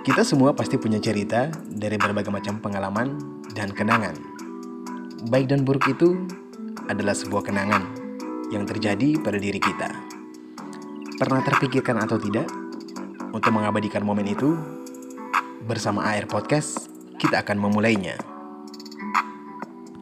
Kita semua pasti punya cerita dari berbagai macam pengalaman dan kenangan. Baik dan buruk itu adalah sebuah kenangan yang terjadi pada diri kita. Pernah terpikirkan atau tidak untuk mengabadikan momen itu? Bersama AR Podcast, kita akan memulainya.